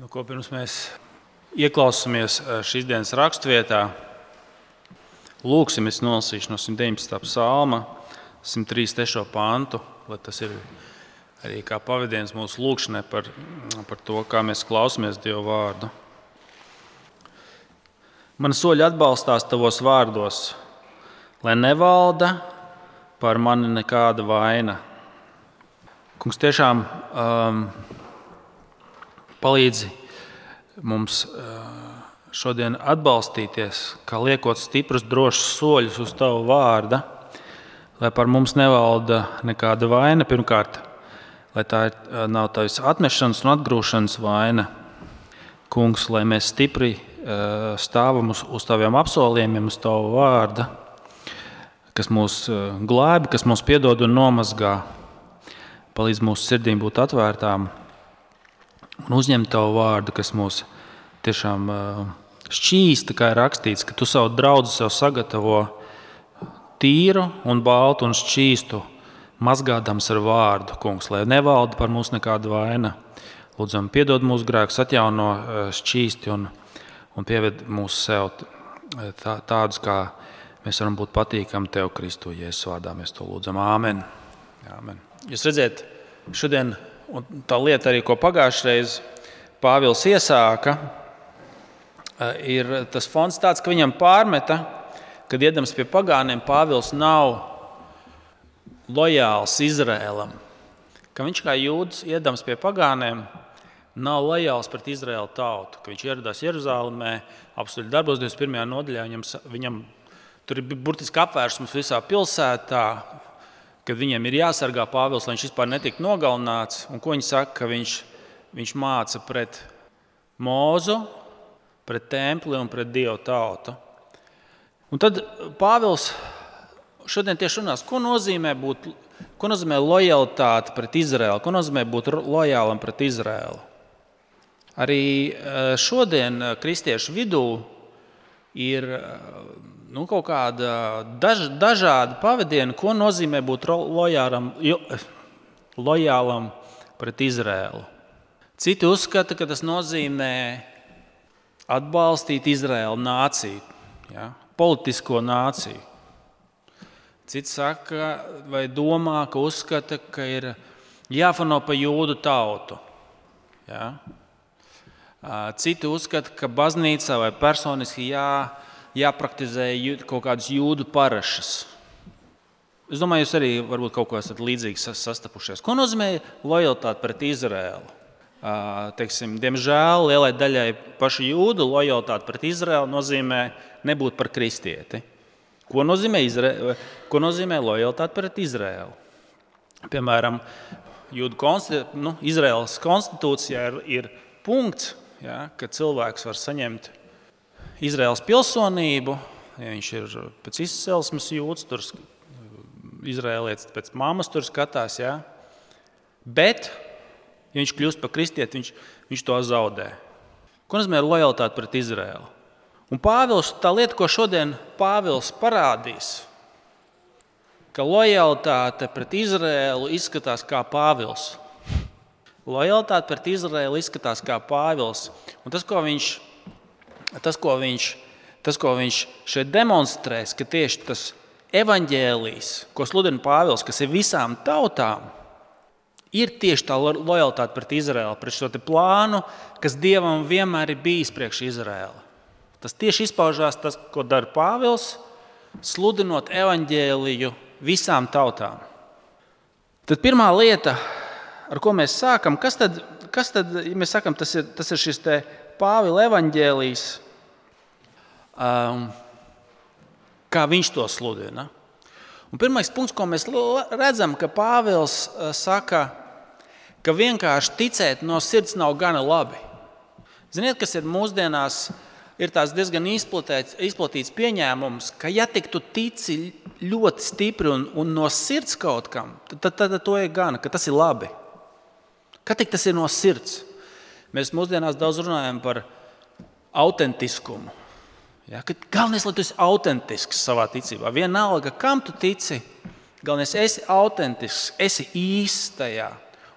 Nu, ko pirms mēs ieklausāmies eh, šīs dienas raksturvietā, lūksim, es nolasīšu no 119. psalma, 103. pantu, lai tas ir arī kā pavadiens mūsu lūkšanai par, par to, kā mēs klausāmies Dieva vārdu. Man soļi atbalstās tavos vārdos, lai nevalda par mani nekāda vaina. Kungs tiešām um, palīdzi mums šodien atbalstīties, kā liekot stiprus, drošus soļus uz Tavu vārdu, lai par mums nevalda nekāda vaina. Pirmkārt, lai tā nav Tavas atmešanas un atgrūšanas vaina, Kungs, lai mēs stipri stāvam uz, uz Taviem apsolījumiem, uz Tavu vārdu, kas mūs glābi, kas mūs piedod un nomazgā. Palīdz mūsu sirdīm būt atvērtām un uzņemt tavu vārdu, kas mūs tiešām šķīsta, kā ir rakstīts, ka tu savu draugu sev sagatavo tīru un baltu un šķīstu, mazgādams ar vārdu, kungs, lai nevalda par mums nekāda vaina. Lūdzam, piedod mūsu grēkus, atjauno šķīsti un, un pieved mūsu sev tā, tādus, kā mēs varam būt patīkami Tev, Kristu, Jēzus vārdā. Mēs to lūdzam. Āmen. Āmen. Jūs redzat, šodien Un tā lieta, arī, ko pagājušajā reizē Pāvils iesāka, eh, ir tas fons, tāds, ka viņam pārmeta, kad iedams pie pagāniem, Pāvils nav lojāls Izrēlam. Ka viņš kā jūdzis, iedams pie pagāniem, nav lojāls pret Izraēlu tautu. Ka viņš ieradās Jeruzalemē, apstuļu darbos 21. nodaļā. Viņam, viņam tur ir burtiski apvērsums visā pilsētā, kad viņiem ir jāsargā Pāvils, lai viņš vispār netiktu nogalināts. Un ko viņi saka, ka viņš, viņš māca pret mūzu, pret templi un pret dievu tautu. Un tad Pāvils šodien tieši runās, ko nozīmē būt, ko nozīmē lojalitāte pret Izraēlu, ko nozīmē būt lojālam pret Izraēlu. Arī eh, šodien eh, kristiešu vidū ir nu, kaut kāda daž, dažāda pavadiena, ko nozīmē būt lojālam, jo, lojālam pret Izrēlu. Citi uzskata, ka tas nozīmē atbalstīt Izraēlu nāciju, ja, politisko nāciju. Cits saka, vai domā, ka uzskata, ka ir jāfano pa jūdu tautu. Ja. Citi uzskata, ka baznīcā vai personiski jā, jāpraktizē kaut kādas jūdu parašas. Es domāju, jūs arī varbūt kaut ko esat līdzīgs sastapušies. Ko nozīmē lojalitāte pret Izraēlu? Teiksim, diemžēl lielai daļai pašu jūdu lojalitāte pret Izraēlu nozīmē nebūt par kristieti. Ko nozīmē, Izra... Ko nozīmē lojalitāte pret Izraēlu? Piemēram, Jūdu konstitu... nu, Izraēlas konstitūcijā ir, ir punkts, ja, ka cilvēks var saņemt Izraels pilsonību, ja viņš ir pēc izcelsmes jūtas, tur izrēlietis pēc mammas tur skatās. Ja? Bet, ja viņš kļūst par kristieti, viņš, viņš to zaudē. Ko nozīmē lojalitāte pret Izraēlu? Un Pāvils, tā lieta, ko šodien Pāvils parādīs, ka lojalitāte pret Izraēlu izskatās kā Pāvils. Lojalitāte pret Izraēlu izskatās kā Pāvils. Un tas, ko viņš tas, ko viņš, tas, ko viņš šeit demonstrēs, ka tieši tas evaņģēlijs, ko sludina Pāvils, kas ir visām tautām, ir tieši tā lojalitāte pret Izraēlu, pret šo plānu, kas Dievam vienmēr ir bijis priekš Izraēla. Tas tieši izpaužās tas, ko dara Pāvils, sludinot evaņģēliju visām tautām. Tad pirmā lieta, ar ko mēs sākam, kas tad, kas tad ja mēs sakam, tas ir, tas ir šis Pāvila evaņģēlijs, um, kā viņš to sludina. Un pirmais punkts, ko mēs redzam, ka Pāvils uh, saka, ka vienkārši ticēt no sirds nav gana labi. Ziniet, kas ir mūsdienās, ir diezgan izplatīts, izplatīts pieņēmums, ka ja tik tu tici ļoti stipri un, un no sirds kaut kam, tad, tad, tad to ir gana, ka tas ir labi. Ka tik tas ir no sirds. Mēs mūsdienās daudz runājam par autentiskumu. Ja, galvenais, lai tu esi autentisks savā ticībā. Vienalga, kam tu tici, galvenais, esi autentisks, esi īstajā.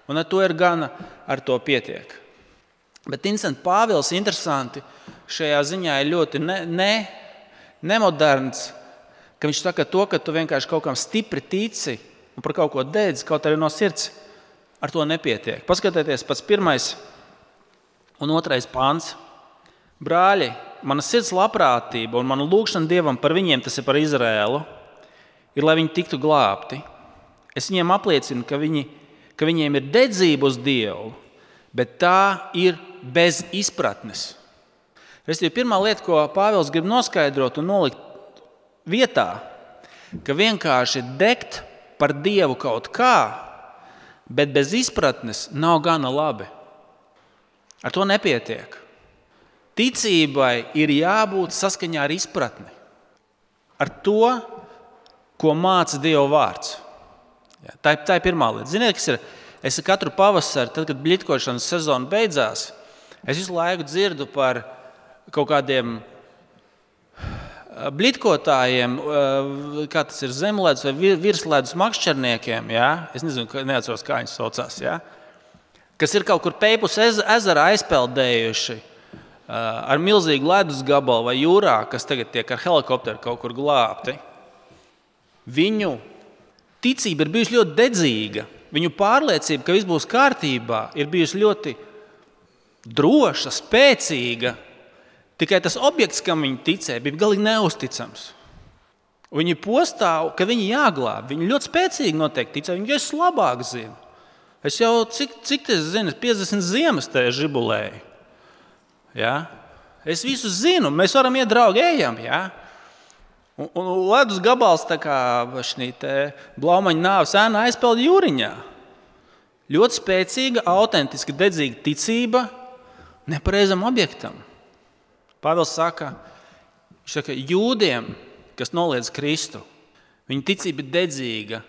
Un ar to ir gana, ar to pietiek. Bet Vincents Pāvils interesanti šajā ziņā ir ļoti ne, ne, nemoderns, ka viņš saka to, ka tu vienkārši kaut kam stipri tici un par kaut ko dēdz, kaut arī no sirds. Ar to nepietiek. Paskatieties, pats pirmais un otrais pāns. Brāļi, mana sirds labprātība un mana lūgšana Dievam par viņiem, tas ir par Izrēlu, ir, lai viņi tiktu glābti. Es viņiem apliecinu, ka, viņi, ka viņiem ir dedzība uz Dievu, bet tā ir bez izpratnes. Restīvi, pirmā lieta, ko Pāvils grib noskaidrot un nolikt vietā, ka vienkārši degt par Dievu kaut kā, bet bez izpratnes nav gana labi. Ar to nepietiek. Ticībai ir jābūt saskaņā ar izpratni, ar to, ko māca Dieva vārds. Jā, tā, ir, tā ir pirmā lieta. Ziniet, kas ir? Es katru pavasari, tad, kad blitkošanas sezona beidzās, es visu laiku dzirdu par kaut kādiem eh, blitkotājiem, eh, kā tas ir zemledus vai virsledus makšķerniekiem. Ja? Es nezinu, neatceros, kā viņi saucās. Ja? Kas ir kaut kur pēpus ezerā aizpeldējuši eh, ar milzīgu ledus gabalu vai jūrā, kas tagad tiek ar helikopteru kaut kur glābti. Viņu ticība ir bijusi ļoti dedzīga. Viņu pārliecība, ka viss būs kārtībā, ir bijusi ļoti droša, spēcīga. Tikai tas objekts, kam viņi ticēja, bija galīgi neusticams. Viņi postāv, ka viņi jāglābj. Viņi ļoti spēcīgi noteikti ticēja. Viņi es labāk zinu. Es jau cik, cik tas zinu, 50 ziemas tajā žibulēju. Ja? Es visu zinu, mēs varam iet draugi, ejam. Ja? Un, un ledus gabals kā šī blaumaņa nāves ēna aizpeld jūriņā. Ļoti spēcīga, autentiska, dedzīga ticība nepareizam objektam. Pāvils saka, ka jūdiem, kas noliedz Kristu, viņa ticība ir dedzīga,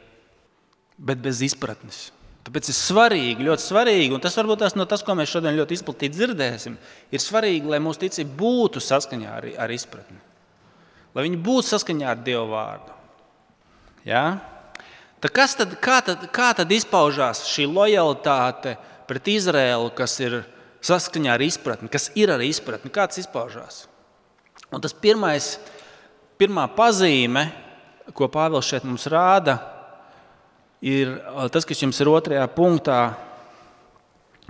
bet bez izpratnes. Tāpēc ir svarīgi, ļoti svarīgi, un tas varbūt tas no tas, ko mēs šodien ļoti izplatīti dzirdēsim, ir svarīgi, lai mūsu ticība būtu saskaņā ar, ar izpratni. Lai viņi būtu saskaņā ar Dieva vārdu. Ja? Tad kas tad, kā, tad, kā tad izpaužās šī lojalitāte pret Izraēlu, kas ir saskaņā ar izpratni, kas ir ar izpratni, kā tas izpaužās. Un tas pirmais, pirmā pazīme, ko Pāvils šeit mums rāda, ir tas, kas jums ir otrajā punktā,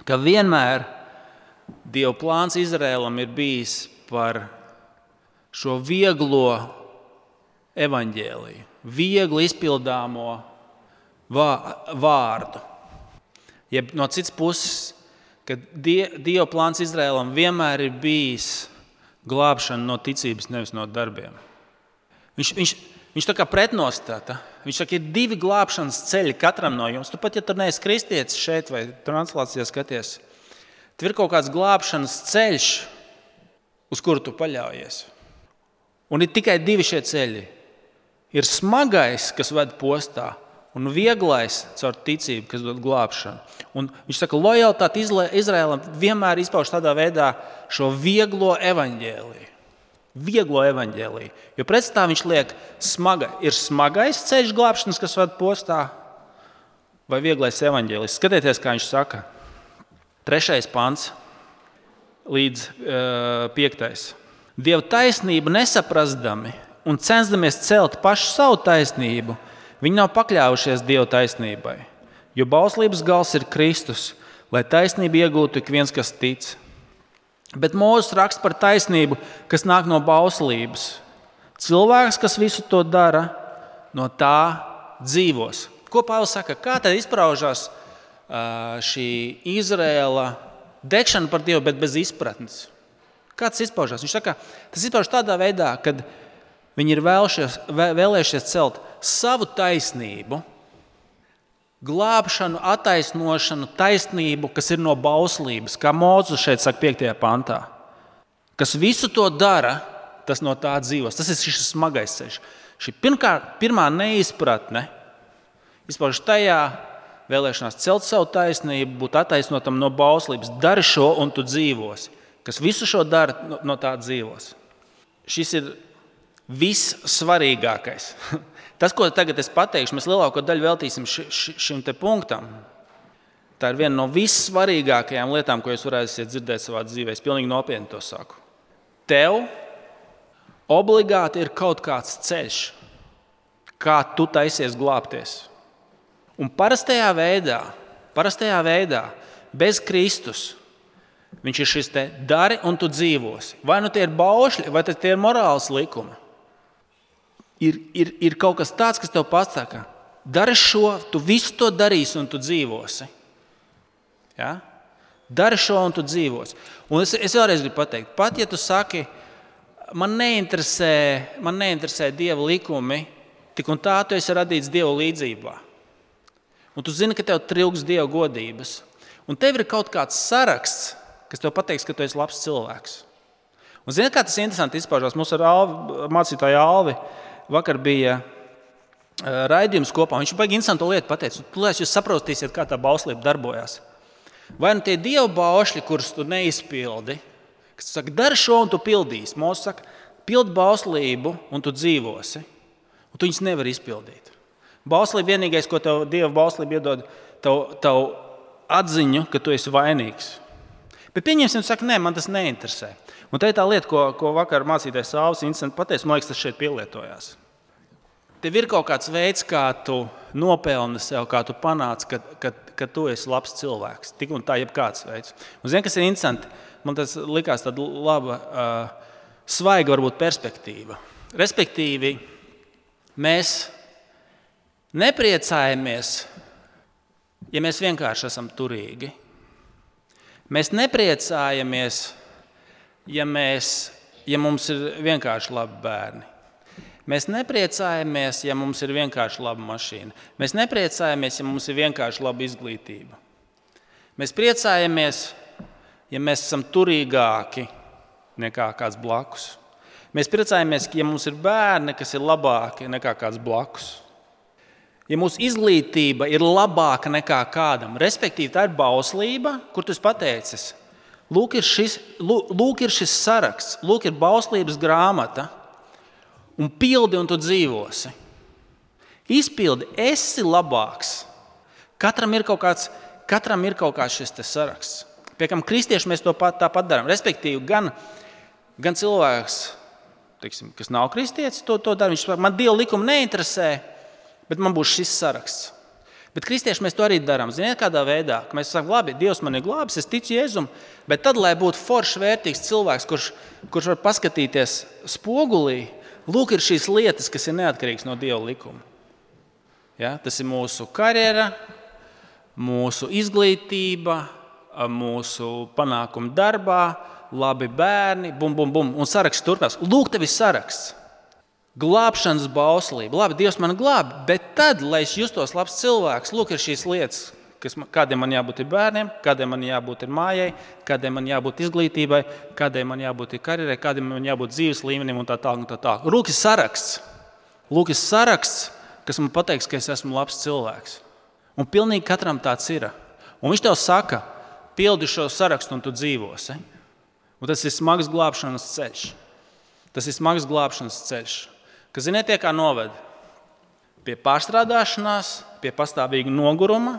ka vienmēr Dieva plāns Izrēlam ir bijis par šo vieglo evaņģēliju, viegli izpildāmo vārdu. Jeb no citas puses, ka die, Dieva plāns Izrēlam vienmēr ir bijis glābšana no ticības, nevis no darbiem. Viņš, viņš, viņš tā kā pretnostata. Viņš saka, ir divi glābšanas ceļi katram no jums. Tu pat, ja tur neesi kristietis šeit vai translācijā skaties, tur ir kaut kāds glābšanas ceļš, uz kuru tu paļaujies. Un ir tikai divi šie ceļi. Ir smagais, kas ved postā, un vieglais caur ticību, kas dod glābšanu. Un viņš saka, ka lojalitāte Izraēlam vienmēr izpauž tādā veidā šo vieglo evaņģēliju. Vieglo evaņģēliju. Jo pretstā viņš liek, smaga, ir smagais ceļš glābšanas, kas ved postā, vai vieglais evaņģēlijs. Skatieties, kā viņš saka. Trešais pants līdz uh, piektais. Dieva taisnību nesaprastami un censdamies celt pašu savu taisnību, Viņi nav pakļāvušies Dieva taisnībai, jo bauslības gals ir Kristus, lai taisnību iegūtu ik viens, kas tic. Bet Mozus raksta par taisnību, kas nāk no bauslības. Cilvēks, kas visu to dara, no tā dzīvos. Ko Pāvils saka? Kā tad izpaužās šī Izraēla degšana par Dievu, bet bez izpratnes? Kā tas izpaužās? Viņš saka, tas izpaužas tādā veidā, ka viņi ir vēlējušies celt savu taisnību, glābšanu, attaisnošanu, taisnību, kas ir no bauslības, kā Mozus šeit saka, 5. pantā. Kas visu to dara, tas no tā dzīvos. Tas ir šis smagais ceļš. Šī pirmkārt, pirmā neizpratne izpaužas tajā, vēlēšanās celt savu taisnību, būt attaisnotam no bauslības. Dari šo, un tu dzīvosi. Kas visu šo dara, no, no tā dzīvos. Šis ir vissvarīgākais. Tas, ko tagad es pateikšu, mēs lielāko daļu veltīsim ši, ši, šim punktam. Tā ir viena no vissvarīgākajām lietām, ko jūs varēsiet dzirdēt savā dzīvē. Es pilnīgi nopietni to saku. Tev obligāti ir kaut kāds ceļš, kā tu taisies glābties. Un parastajā veidā, parastajā veidā bez Kristus, viņš ir šis te dari un tu dzīvosi. Vai nu tie ir baušļi, vai tie ir morāls likumi. Ir, ir, ir kaut kas tāds, kas tev pasaka, dari šo, tu visu to darīsi un tu dzīvosi. Ja? Dari šo un tu dzīvosi. Un es, es vēlreiz gribu pateikt, pat ja tu saki, man neinteresē, man neinteresē dieva likumi, tik un tā tu esi radīts dieva līdzjūtībā. Un tu zini, ka tev trūks dieva godības. Un tev ir kaut kāds saraksts, kas tev pateiks, ka tu esi labs cilvēks. Un zini, kā tas interesanti izpaužās? Alvi, mācītāju Alvi vakar bija raidījums kopā. Viņš baigi interesantu lietu pateica. Tūlēs jūs saprotīsiet, kā tā bauslība darbojas. Vai nu tie dievu baušļi, kurus tu neizpildi, kas saka, dari šo un tu pildīsi. Mūsu saka, pildi bauslību un tu dzīvosi. Un tu viņus nevari izpildīt. Bauslība vienīgais, ko tev dieva bauslība iedod, tavu tav atziņu, ka tu esi vainīgs. Bet pieņemsim, ka nē, man tas neinteresē. Un tā ir tā lieta, ko, ko vakar mācītājs Sāls pateica, man liekas, tas šeit pielietojās. Tev ir kaut kāds veids, kā tu nopelni sev, kā tu panāc, ka, ka, ka tu esi labs cilvēks. Tik un tā, jebkāds veids. Un zini, kas ir interesanti? Man tas likās tāda laba, uh, svaiga varbūt perspektīva. Respektīvi, mēs nepriecājamies, ja mēs vienkārši esam turīgi. Mēs nepriecājamies, ja, mēs, ja mums ir vienkārši labi bērni. Mēs nepriecājamies, ja mums ir vienkārši laba mašīna. Mēs nepriecājamies, ja mums ir vienkārši laba izglītība. Mēs priecājamies, ja mēs esam turīgāki nekā kāds blakus. Mēs priecājamies, ja mums ir bērni, kas ir labāki nekā kāds blakus. Ja mūsu izglītība ir labāka nekā kādam, respektīvi, tā ir bauslība, kur tu pateici, lūk, ir šis, lūk, ir šis saraksts, lūk, ir bauslības grāmata un pildi, un tu dzīvosi. Izpildi, esi labāks. Katram ir kaut kāds, katram ir kaut kāds šis saraksts. Pie kam kristieši mēs to pat, tāpat darām. Respektīvi, gan, gan cilvēks, tiksim, kas nav kristietis, to, to dara. Viņš saka, man Dieva likuma neinteresē, bet man būs šis saraksts. Bet kristieši mēs to arī darām. Ziniet, kādā veidā? Ka mēs sakām, labi, Dievs man ir glābis, es ticu Jēzum, bet tad, lai būtu foršs, vērtīgs cilvēks, kurš, kurš var paskatīties spogulī, Lūk, ir šīs lietas, kas ir neatkarīgas no Dieva likuma. Ja? Tas ir mūsu karjera, mūsu izglītība, mūsu panākumi darbā, labi bērni, bum, bum, bum. Un saraksts turpinās. Lūk, tev ir saraksts. Glābšanas bauslība. Labi, Dievs man glāb, bet tad, lai es justos labs cilvēks, lūk, ir šīs lietas, kas, kādiem man jābūt bērniem, kādiem man jābūt mājai, kādiem man jābūt izglītībai, kādiem man jābūt karjerai, kādiem man jābūt dzīves līmenim un tā tālāk. Tā, tā. Lūk, ir saraksts. Lūk, ir saraksts, kas man pateiks, ka es esmu labs cilvēks. Un pilnīgi katram tāds ir. Un viņš tev saka, pildi šo sarakstu un tu dzīvosi. Un tas ir smags glābšanas ceļš. Tas ir smags glābšanas ceļš, kas, ziniet, kā noved pie pārstrādāšanās, pie pastāvīga noguruma,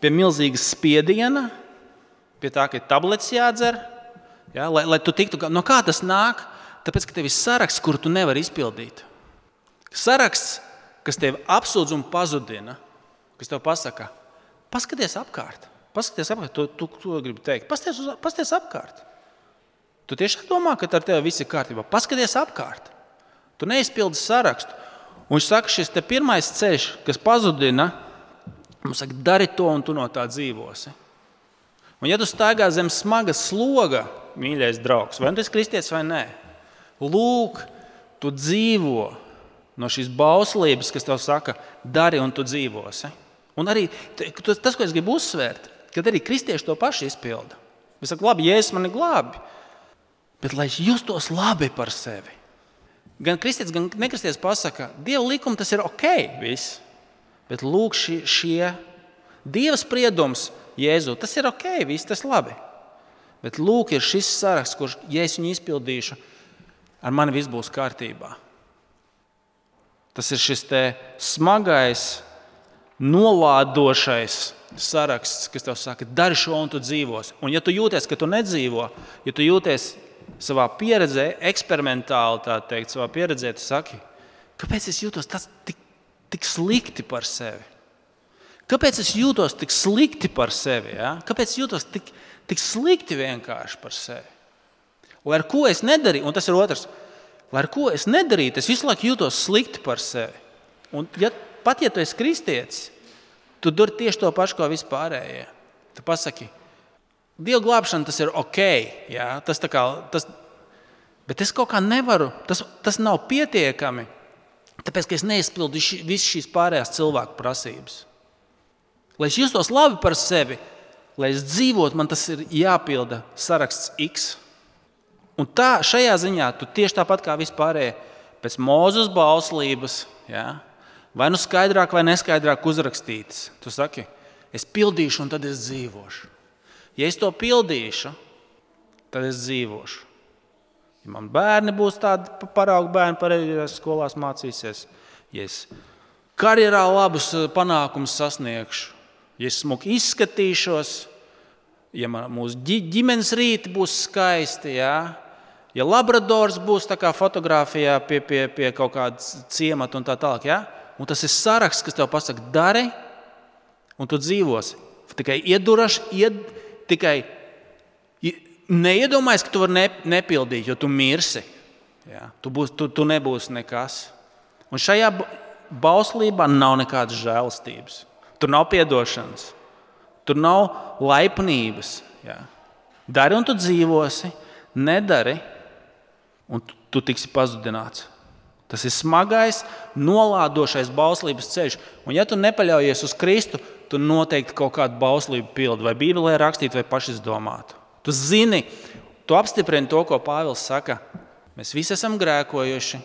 pie milzīga spiediena, pie tā, ka ir tablets jādzer. Ja, lai, lai tu tiktu, no kā tas nāk? Tāpēc, ka tev ir saraksts, kuru tu nevari izpildīt. Saraksts, kas tevi apsūdz un pazudina, kas tev pasaka, paskaties apkārt. Paskaties apkārt, to, to, to gribu teikt. Paskaties, uz, paskaties apkārt. Tu tiešām domā, ka ar tevi viss ir kārtībā. Paskaties apkārt. Tu neizpildi sarakstu. Un viņš saka, šis pirmais ceļš, kas pazudina, Mums saka, dari to, un tu no tā dzīvosi. Un, ja tu staigā zem smaga sloga, mīļais draugs, vai nu tas ir kristietis vai nē, lūk, tu dzīvo no šīs bauslības, kas tev saka, dari un tu dzīvosi. Un arī tas, ko es gribu uzsvērt, kad arī kristieši to pašu izpilda. Viņi saka, labi, Jēzus mani glābi, bet lai es justos labi par sevi. Gan kristietis, gan nekristietis pasaka, Dieva likuma tas ir ok. Viss. Bet lūk, šie, šie Dieva spriedums, Jēzu, tas ir ok, viss tas labi. Bet lūk, ir šis saraksts, kurš, ja es viņu izpildīšu, ar mani viss būs kārtībā. Tas ir šis smagais nolādošais saraksts, kas tev saka, dari šo un tu dzīvos. Un, ja tu jūties, ka tu nedzīvo, ja tu jūties savā pieredzē, eksperimentāli, tā teikt, savā pieredzē, tu saki, kāpēc es jūtos tas tik, tik slikti par sevi? Kāpēc es jūtos tik slikti par sevi? Ja? Kāpēc es jūtos tik, tik slikti vienkārši par sevi? Lai ar ko es nedarīju, un tas ir otrs, lai ar ko es nedarīju, es visu laiku jūtos slikti par sevi. Un, ja, pat ja tu esi kristietis, tu dari tieši to pašu, ko vispārējie. Tu pasaki, Dieva glābšana tas ir ok, jā, tas kā, tas, bet es kaut kā nevaru, tas, tas nav pietiekami, tāpēc ka es neizpildu visas šīs pārējās cilvēku prasības. Lai es justos labi par sevi, lai es dzīvotu, man tas ir jāpilda saraksts X. Un tā, šajā ziņā tu tieši tāpat kā vispārējie, pēc mūzes bauslības, ja, vai nu skaidrāk vai neskaidrāk uzrakstītas, tu saki, es pildīšu un tad es dzīvošu. Ja es to pildīšu, tad es dzīvošu. Ja man bērni būs tādi paraugu bērni, pareizajās skolās mācīsies, ja es karjerā labus panākumus sasniegšu, ja es smuki izskatīšos, ja mūsu ģimenes rīti būs skaisti, ja, ja labradors būs kā fotografijā pie, pie, pie kaut kāda ciemata un tā tālāk. Ja, un tas ir saraksts, kas tev pasaka, dari, un tu dzīvosi. Tikai ieduraši, ied, tikai neiedomājies, ka tu vari ne, nepildīt, jo tu mirsi. Ja, tu, būs, tu, tu nebūsi nekas. Un šajā bauslībā nav nekādas žēlastības. Tur nav atdošanas, tur nav laipnības. Jā. Dari un tu dzīvosi, nedari, un tu, tu tiksi pazudināts. Tas ir smagais, nolādošais bauslības ceļš. Un, ja tu nepaļaujies uz Kristu, tu noteikti kaut kādu bauslību pildi, vai Bībelē rakstīt, vai pašizdomātu. Tu zini, tu apstiprini to, ko Pāvils saka. Mēs visi esam grēkojuši,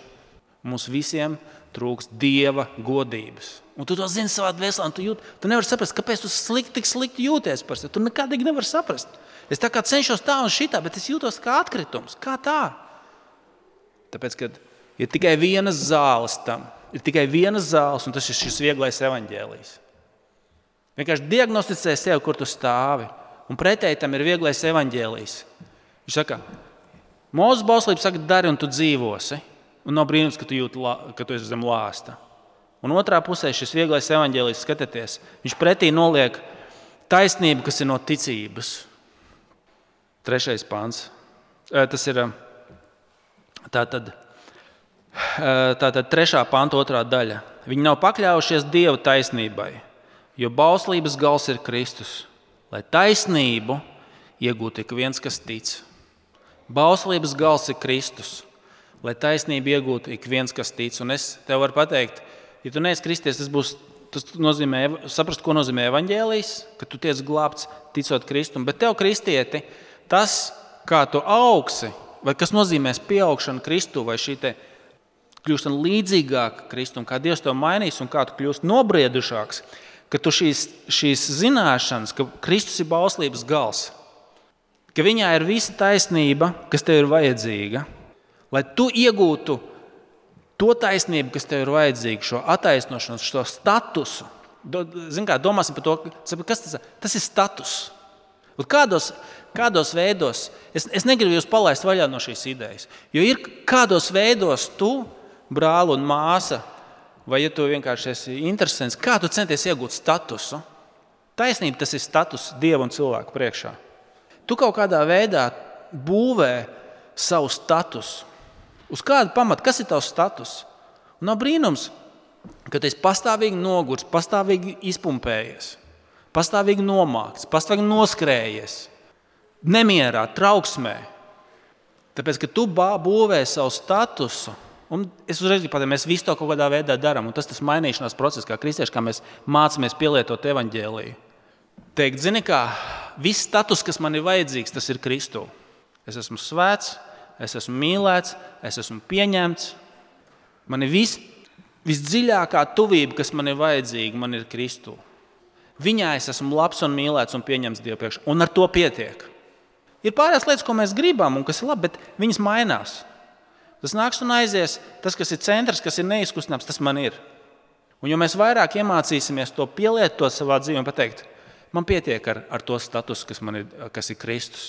mums visiem trūkst dieva godības. Un tu to zini savā dvēselē, tu, jūt, tu nevari saprast, kāpēc tu slikti, tik slikti jūties par sevi. Tu nekādīgi nevari saprast. Es tā kā cenšos tā un šitā, bet es jūtos kā atkritums. Kā tā? Tāpēc, ka ir tikai viena zāles tam, ir tikai viena zāles, un tas ir šis vieglais evaņģēlijs. Vienkārši diagnosticē sev, kur tu stāvi. Un pretēji tam ir vieglais evaņģēlijs. Viņš saka, Mūzes bauslība saka, dari un tu dzīvosi. Un nav brīnums, ka tu jūti, ka tu esi zem lāsta. Un otrā pusē šis vieglais evaņģēlijs, skatieties, viņš pretī noliek taisnību, kas ir no ticības. Trešais pāns. Tas ir tātad, tātad trešā panta otrā daļa. Viņi nav pakļaujušies Dieva taisnībai, jo bauslības gals ir Kristus. Lai taisnību iegūtu ik viens, kas tic. Bauslības gals ir Kristus. Lai taisnību iegūtu ik viens, kas tic. Un es tev varu pateikt, Ja tu neesi kristies, tas, būs, tas nozīmē saprast, ko nozīmē evaņģēlijs, ka tu tiec glābts ticot Kristum. Bet tev, kristieti, tas, kā tu augsi, vai kas nozīmē pieaugšanu Kristu, vai šī kļūšana līdzīgāka Kristum, kā Dievs to mainīs un kā tu kļūsi nobriedušāks, ka tu šīs, šīs zināšanas, ka Kristus ir bauslības gals, ka viņā ir visa taisnība, kas tev ir vajadzīga, lai tu iegūtu to taisnību, kas tev ir vajadzīga, šo attaisnošanos, šo statusu. Zin kā, domāsim par to, kas tas ir. Tas ir status. Un kādos, kādos veidos, es, es negribu jūs palaist vaļā no šīs idejas, jo ir kādos veidos tu, brāl un māsa, vai ja tu vienkārši esi interesants, kā tu centies iegūt statusu. Taisnība tas ir status Dieva un cilvēku priekšā. Tu kaut kādā veidā būvē savu statusu. Uz kāda pamata, kas ir tavs status? Un nav brīnums, ka tu esi pastāvīgi nogurs, pastāvīgi izpumpējies, pastāvīgi nomākts, pastāvīgi noskrējies, nemierā, trauksmē. Tāpēc, ka tu būvē savu statusu, un es uzreiz gribu pateikt, mēs visu to kaut kādā veidā darām, tas ir mainīšanās process, kā kristieši, kā mēs mācāmies pielietot evaņģēlīju. Teikt, zini, kā viss status, kas man ir vajadzīgs, tas ir Kristu. Es esmu svēts, es esmu mīlēts, es esmu pieņemts. Man ir vis, visdziļākā tuvība, kas man ir vajadzīga, man ir Kristu. Viņā es esmu labs un mīlēts un pieņemts Dieva priekšā, un ar to pietiek. Ir pārējās lietas, ko mēs gribam, un kas ir labi, bet viņas mainās. Tas nāks un aizies. Tas, kas ir centrs, kas ir neizkustināms, tas man ir. Un jo mēs vairāk iemācīsimies to pielietot savā dzīvē un pateikt, man pietiek ar, ar to statusu, kas, ir, kas ir Kristus.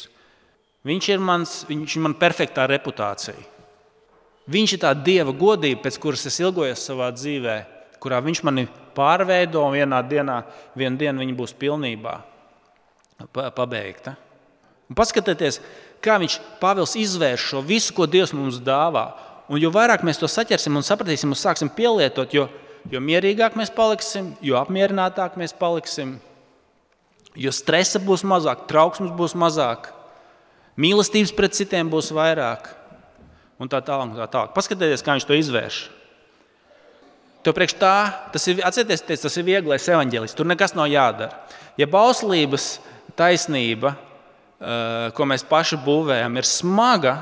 Viņš ir mans, viņš ir man perfektā reputācija. Viņš ir tā dieva godība, pēc kuras es ilgojos savā dzīvē, kurā viņš mani pārveido un vienā dienā, vienā dienā viņa būs pilnībā pabeigta. Un paskatieties, kā viņš Pāvils izvērš šo visu, ko Dievs mums dāvā. Un jo vairāk mēs to saķersim un sapratīsim un sāksim pielietot, jo, jo mierīgāk mēs paliksim, jo apmierinātāk mēs paliksim, jo stresa būs mazāk, trauksmes būs mazāk, mīlestības pret citiem būs vairāk un tā tālāk. Tā tālāk. Paskatieties, kā viņš to izvērš. Tev priekš tā, tas ir, atcerieties, tas ir vieglais evaņģēlis. Tur nekas nav jādara. Ja bauslības taisnība, eh, ko mēs paši būvējam, ir smaga,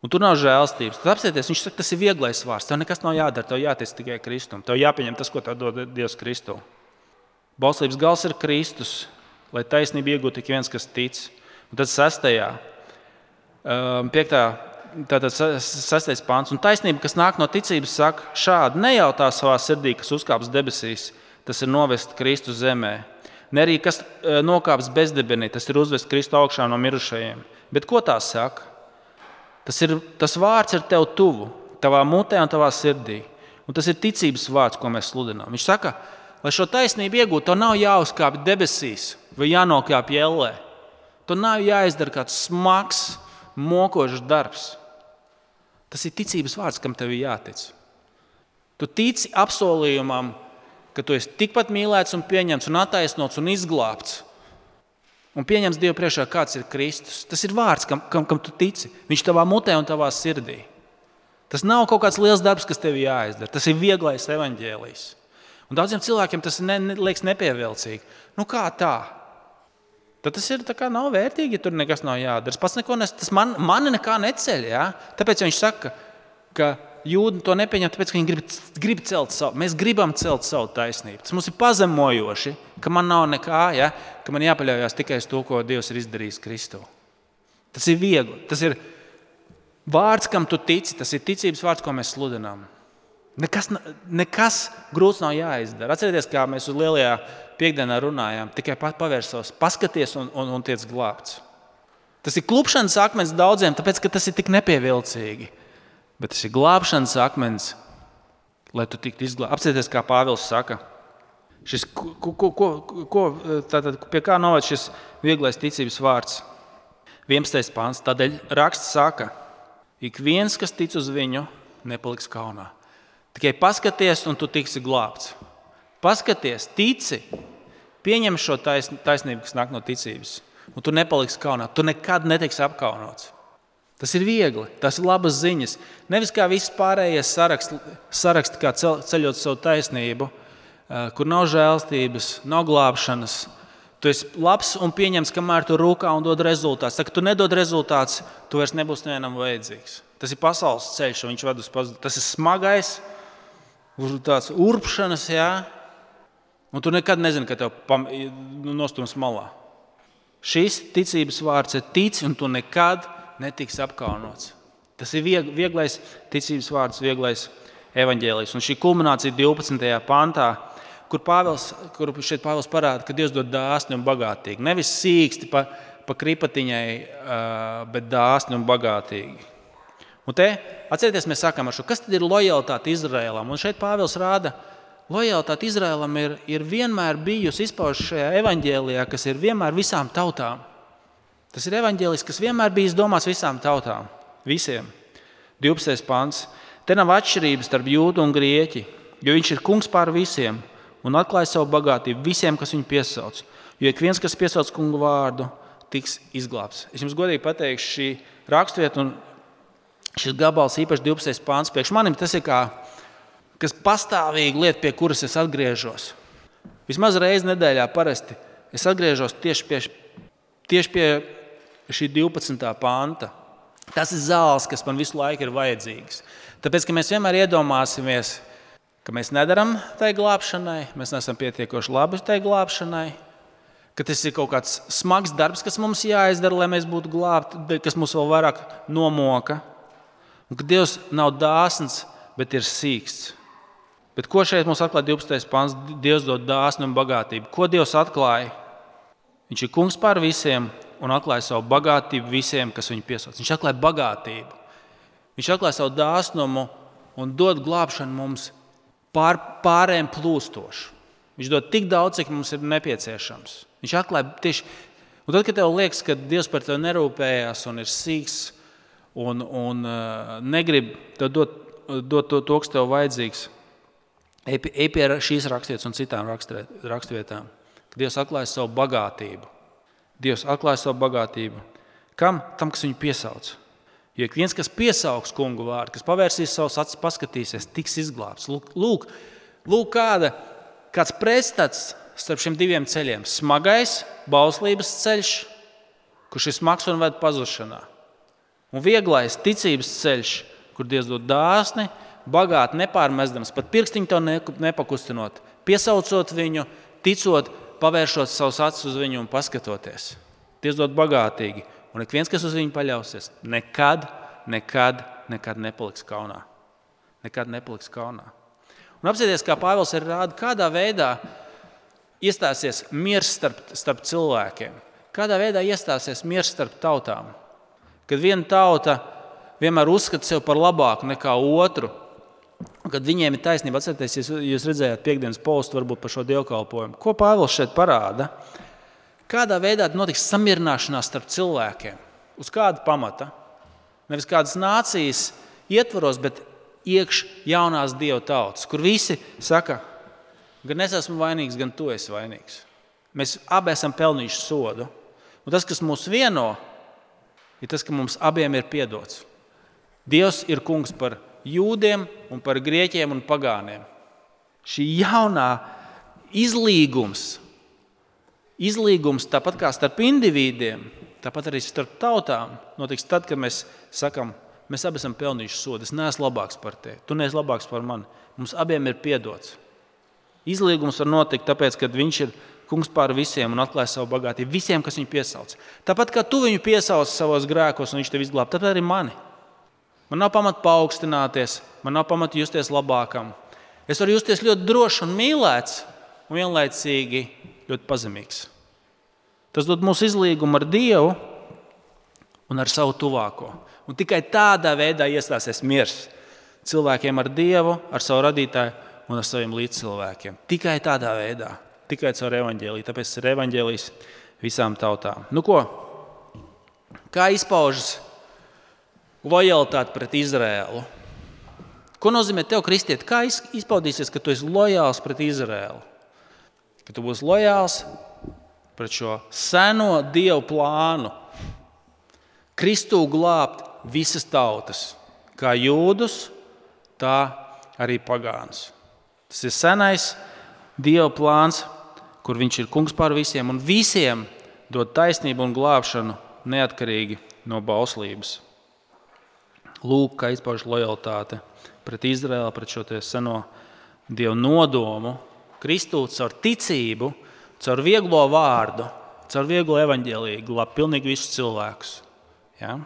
un tur nav žēlstības, tad apsieties, viņš saka, tas ir vieglais vārds. Tev nekas nav jādara, tev jātic tikai Kristum. Tev jāpieņem tas, ko tev dod Dievs Kristu. Bauslības gals ir Kristus, lai taisnība iegūtu tik viens, kas tic. Un tad sestajā, eh, piektā tātad sastais pāns. Un taisnība, kas nāk no ticības, saka, šādi nejautā savā sirdī, kas uzkāps debesīs, tas ir novest Kristu zemē. Ne arī kas e, nokāps bezdebenī, tas ir uzvest Kristu augšā no mirušajiem. Bet ko tā saka? Tas, ir, tas vārds ir tev tuvu, tavā mutē un tavā sirdī. Un tas ir ticības vārds, ko mēs sludinām. Viņš saka, lai šo taisnību iegūtu, to nav jāuzkāpj debesīs vai jānokāpj ellē. To nav jāizdara kāds smags, mokošs darbs. Tas ir ticības vārds, kam tev ir jātic. Tu tici apsolījumam, ka tu esi tikpat mīlēts, un pieņemts, un attaisnots un izglābts. Un pieņems Dievu priekšā, kāds ir Kristus. Tas ir vārds, kam, kam, kam tu tici. Viņš tavā mutē un tavā sirdī. Tas nav kaut kāds liels darbs, kas tev jāizdara. Tas ir vieglais evaņģēlijs. Un daudziem cilvēkiem tas ne, ne, liekas nepievilcīgi. Nu, kā tā? Tad tas ir nav vērtīgi, ja tur nekas nav jādara. Pats neko nes, tas man, mani nekā neceļ. Ja? Tāpēc viņš saka, ka jūdzi to nepieņem, tāpēc ka viņi grib, grib celt savu. Mēs gribam celt savu taisnību. Tas mums ir pazemojoši, ka man nav nekā, ja? ka man jāpaļaujas tikai uz to, ko Dievs ir izdarījis Kristū. Tas ir viegli. Tas ir vārds, kam tu tici. Tas ir ticības vārds, ko mēs sludinām. Nekas, nekas grūts nav jāizdara. Atcerieties, kā mēs uz lielajā piekdienā runājām, tikai pavērsos, paskaties un, un, un tiec glābts. Tas ir klupšanas akmens daudziem, tāpēc ka tas ir tik nepievilcīgi. Bet tas ir glābšanas akmens, lai tu tiktu izglābts. Apcerieties, kā Pāvils saka, šis, ko, ko, ko, ko, tātad, pie kā noved šis vieglais ticības vārds. 11. pāns. Tādēļ raksts saka, ik viens, kas tic uz viņu, nepaliks kaunā. Tikai paskaties, un tu tiksi glābts. Paskaties, tici, Pieņem šo taisnību, kas nāk no ticības, un tu nepaliksi kaunā. Tu nekad netiksi apkaunots. Tas ir viegli, tas ir labas ziņas. Nevis kā viss pārējais saraksts, sarakst, kā ceļot savu taisnību, kur nav žēlstības, nav glābšanas. Tu esi labs un pieņems, kamēr tu rūkā un dod rezultātus. Tad, kad tu nedod rezultātus, tu vairs nebūsi nevienam vajadzīgs. Tas ir pasaules ceļš, un viņš ved uz pazudumu. Tas ir smagais, tāds urpšanas, jā, Un tu nekad nezini, ka tev nu, nostūms malā. Šis ticības vārds ir tic, un tu nekad netiksi apkaunots. Tas ir vieg, vieglais ticības vārds, vieglais evaņģēlijs. Un šī kulminācija 12. pantā, kur, Pāvils, kur šeit Pāvils parāda, ka Dievs dod dāsni un bagātīgi. Nevis sīksti pa, pa kripatiņai, bet dāsni un bagātīgi. Un te, atcerieties, mēs sākam ar šo, kas tad ir lojalitāte Izrēlam. Un šeit Pāvils rāda, lojalitāte Izrēlam ir, ir vienmēr bijusi izpaužta šajā evaņģēlijā, kas ir vienmēr visām tautām. Tas ir evaņģēlijs, kas vienmēr bijis domāts visām tautām, visiem. 12. pāns. Te nav atšķirības starp jūdu un grieķi, jo viņš ir kungs pār visiem un atklāja savu bagātību visiem, kas viņu piesauc. Jo ik viens, kas piesauc kungu vārdu, tiks izglābts. Es jums godīgi pateikšu, šī raksturvieta un šis gabals, īpaši 12. pāns, priekš manim tas ir kā kas pastāvīgi lieta, pie kuras es atgriežos. Vismaz reizi nedēļā parasti es atgriežos tieši pie, tieši pie šī 12. panta. Tas ir zāles, kas man visu laiku ir vajadzīgs. Tāpēc, mēs vienmēr iedomāsimies, ka mēs nedaram tai glābšanai, mēs neesam pietiekoši labi tai glābšanai, ka tas ir kaut kāds smags darbs, kas mums jāizdara, lai mēs būtu glābti, kas mūs vēl vairāk nomoka. Un ka Dievs nav dāsns, bet ir sīksts. Bet ko šeit mums atklāja 12. pāns? Dievs dod dāsnu un bagātību. Ko Dievs atklāja? Viņš ir kungs pār visiem un atklāja savu bagātību visiem, kas viņu piesauc. Viņš atklāja bagātību. Viņš atklāja savu dāsnumu un dod glābšanu mums pār, pārējiem plūstošu. Viņš dod tik daudz, cik mums ir nepieciešams. Viņš atklāja tieši. Un tad, kad tev liekas, ka Dievs par tevi nerūpējās un ir sīgs un, un uh, negrib dot, dot to, to, kas tev vajadzīgs, ej pie šīs raksturvietas un citām raksturvietām. Dievs atklāja savu bagātību. Dievs atklāja savu bagātību. Kam? Tam, kas viņu piesauc. Jo ik viens, kas piesaugs kungu vārdu, kas pavērsīs savus acis, paskatīsies, tiks izglābts. Lūk, lūk, lūk kāda, kāds pretstats starp šiem diviem ceļiem. Smagais, bauslības ceļš, kurš ir smags un ved pazušanā. Un vieglais ticības ceļš, kur Dievs dod dāsni, bagāti, nepārmestams, pat pirkstiņu to nepakustinot, piesaucot viņu, ticot, pavēršot savus acis uz viņu un paskatoties. Dievs dod bagātīgi, un ik viens, kas uz viņu paļausies, nekad, nekad, nekad nepaliks kaunā. Nekad nepaliks kaunā. Un apsieties, kā Pāvils ir rādījis, kādā veidā iestāsies miers starp, starp cilvēkiem, kādā veidā iestāsies miers starp tautām. Kad viena tauta vienmēr uzskata sevi par labāku nekā otru, Kad viņiem ir taisnība, atcerieties, jūs, redzējāt piekdienas postu varbūt par šo dievkalpojumu. Ko Pāvils šeit parāda? Kādā veidā notiks samierināšanās starp cilvēkiem? Uz kāda pamata? Nevis kādas nācijas ietvaros, bet iekš jaunās dievu tautas, kur visi saka, gan es esmu vainīgs, gan tu esi vainīgs. Mēs abi esam pelnījuši sodu. Un tas, kas mūs vieno, ir tas, ka mums abiem ir piedots. Dievs ir kungs par jūdiem un par grieķiem un pagāniem. Šī jaunā izlīgums, izlīgums tāpat kā starp individiem, tāpat arī starp tautām, notiks tad, kad mēs sakām, mēs abi esam pelnījuši sodu. Es neesmu labāks par tevi, tu neesi labāks par mani. Mums abiem ir piedots. Izlīgums var notikt tāpēc, ka viņš ir kungs pār visiem un atklāja savu bagātību visiem, kas viņu piesauc. Tāpat kā tu viņu piesauc savos grēkos, un viņš tevi izglāb, tāpat arī mani. Man nav pamata paaugstināties, man nav pamata justies labākam. Es varu justies ļoti drošs un mīlēts, un vienlaicīgi ļoti pazemīgs. Tas dod mums izlīgumu ar Dievu un ar savu tuvāko. Un tikai tādā veidā iestāsies miers cilvēkiem ar Dievu, ar savu radītāju un ar saviem līdzcilvēkiem. Tikai tādā veidā, tikai caur evaņģēlīju. Tāpēc ir evaņģēlijs visām tautām. Nu ko? Kā izpaužas lojalitāti pret Izrēlu. Ko nozīmē tev, kristieti? Kā izpaudīsies, ka tu esi lojāls pret Izrēlu? Ka tu būsi lojāls pret šo seno dievu plānu, Kristu glābt visas tautas, kā jūdus, tā arī pagāns. Tas ir senais Dieva plāns, kur viņš ir kungs pār visiem un visiem dod taisnību un glābšanu neatkarīgi no bauslības. Lūk, kā izpaužas lojalitāte pret Izraēlu, pret šo seno dievu nodomu. Kristūts caur ticību, caur vieglo vārdu, caur vieglo evaņģēlīgu glābt pilnīgi visus cilvēkus. Ja?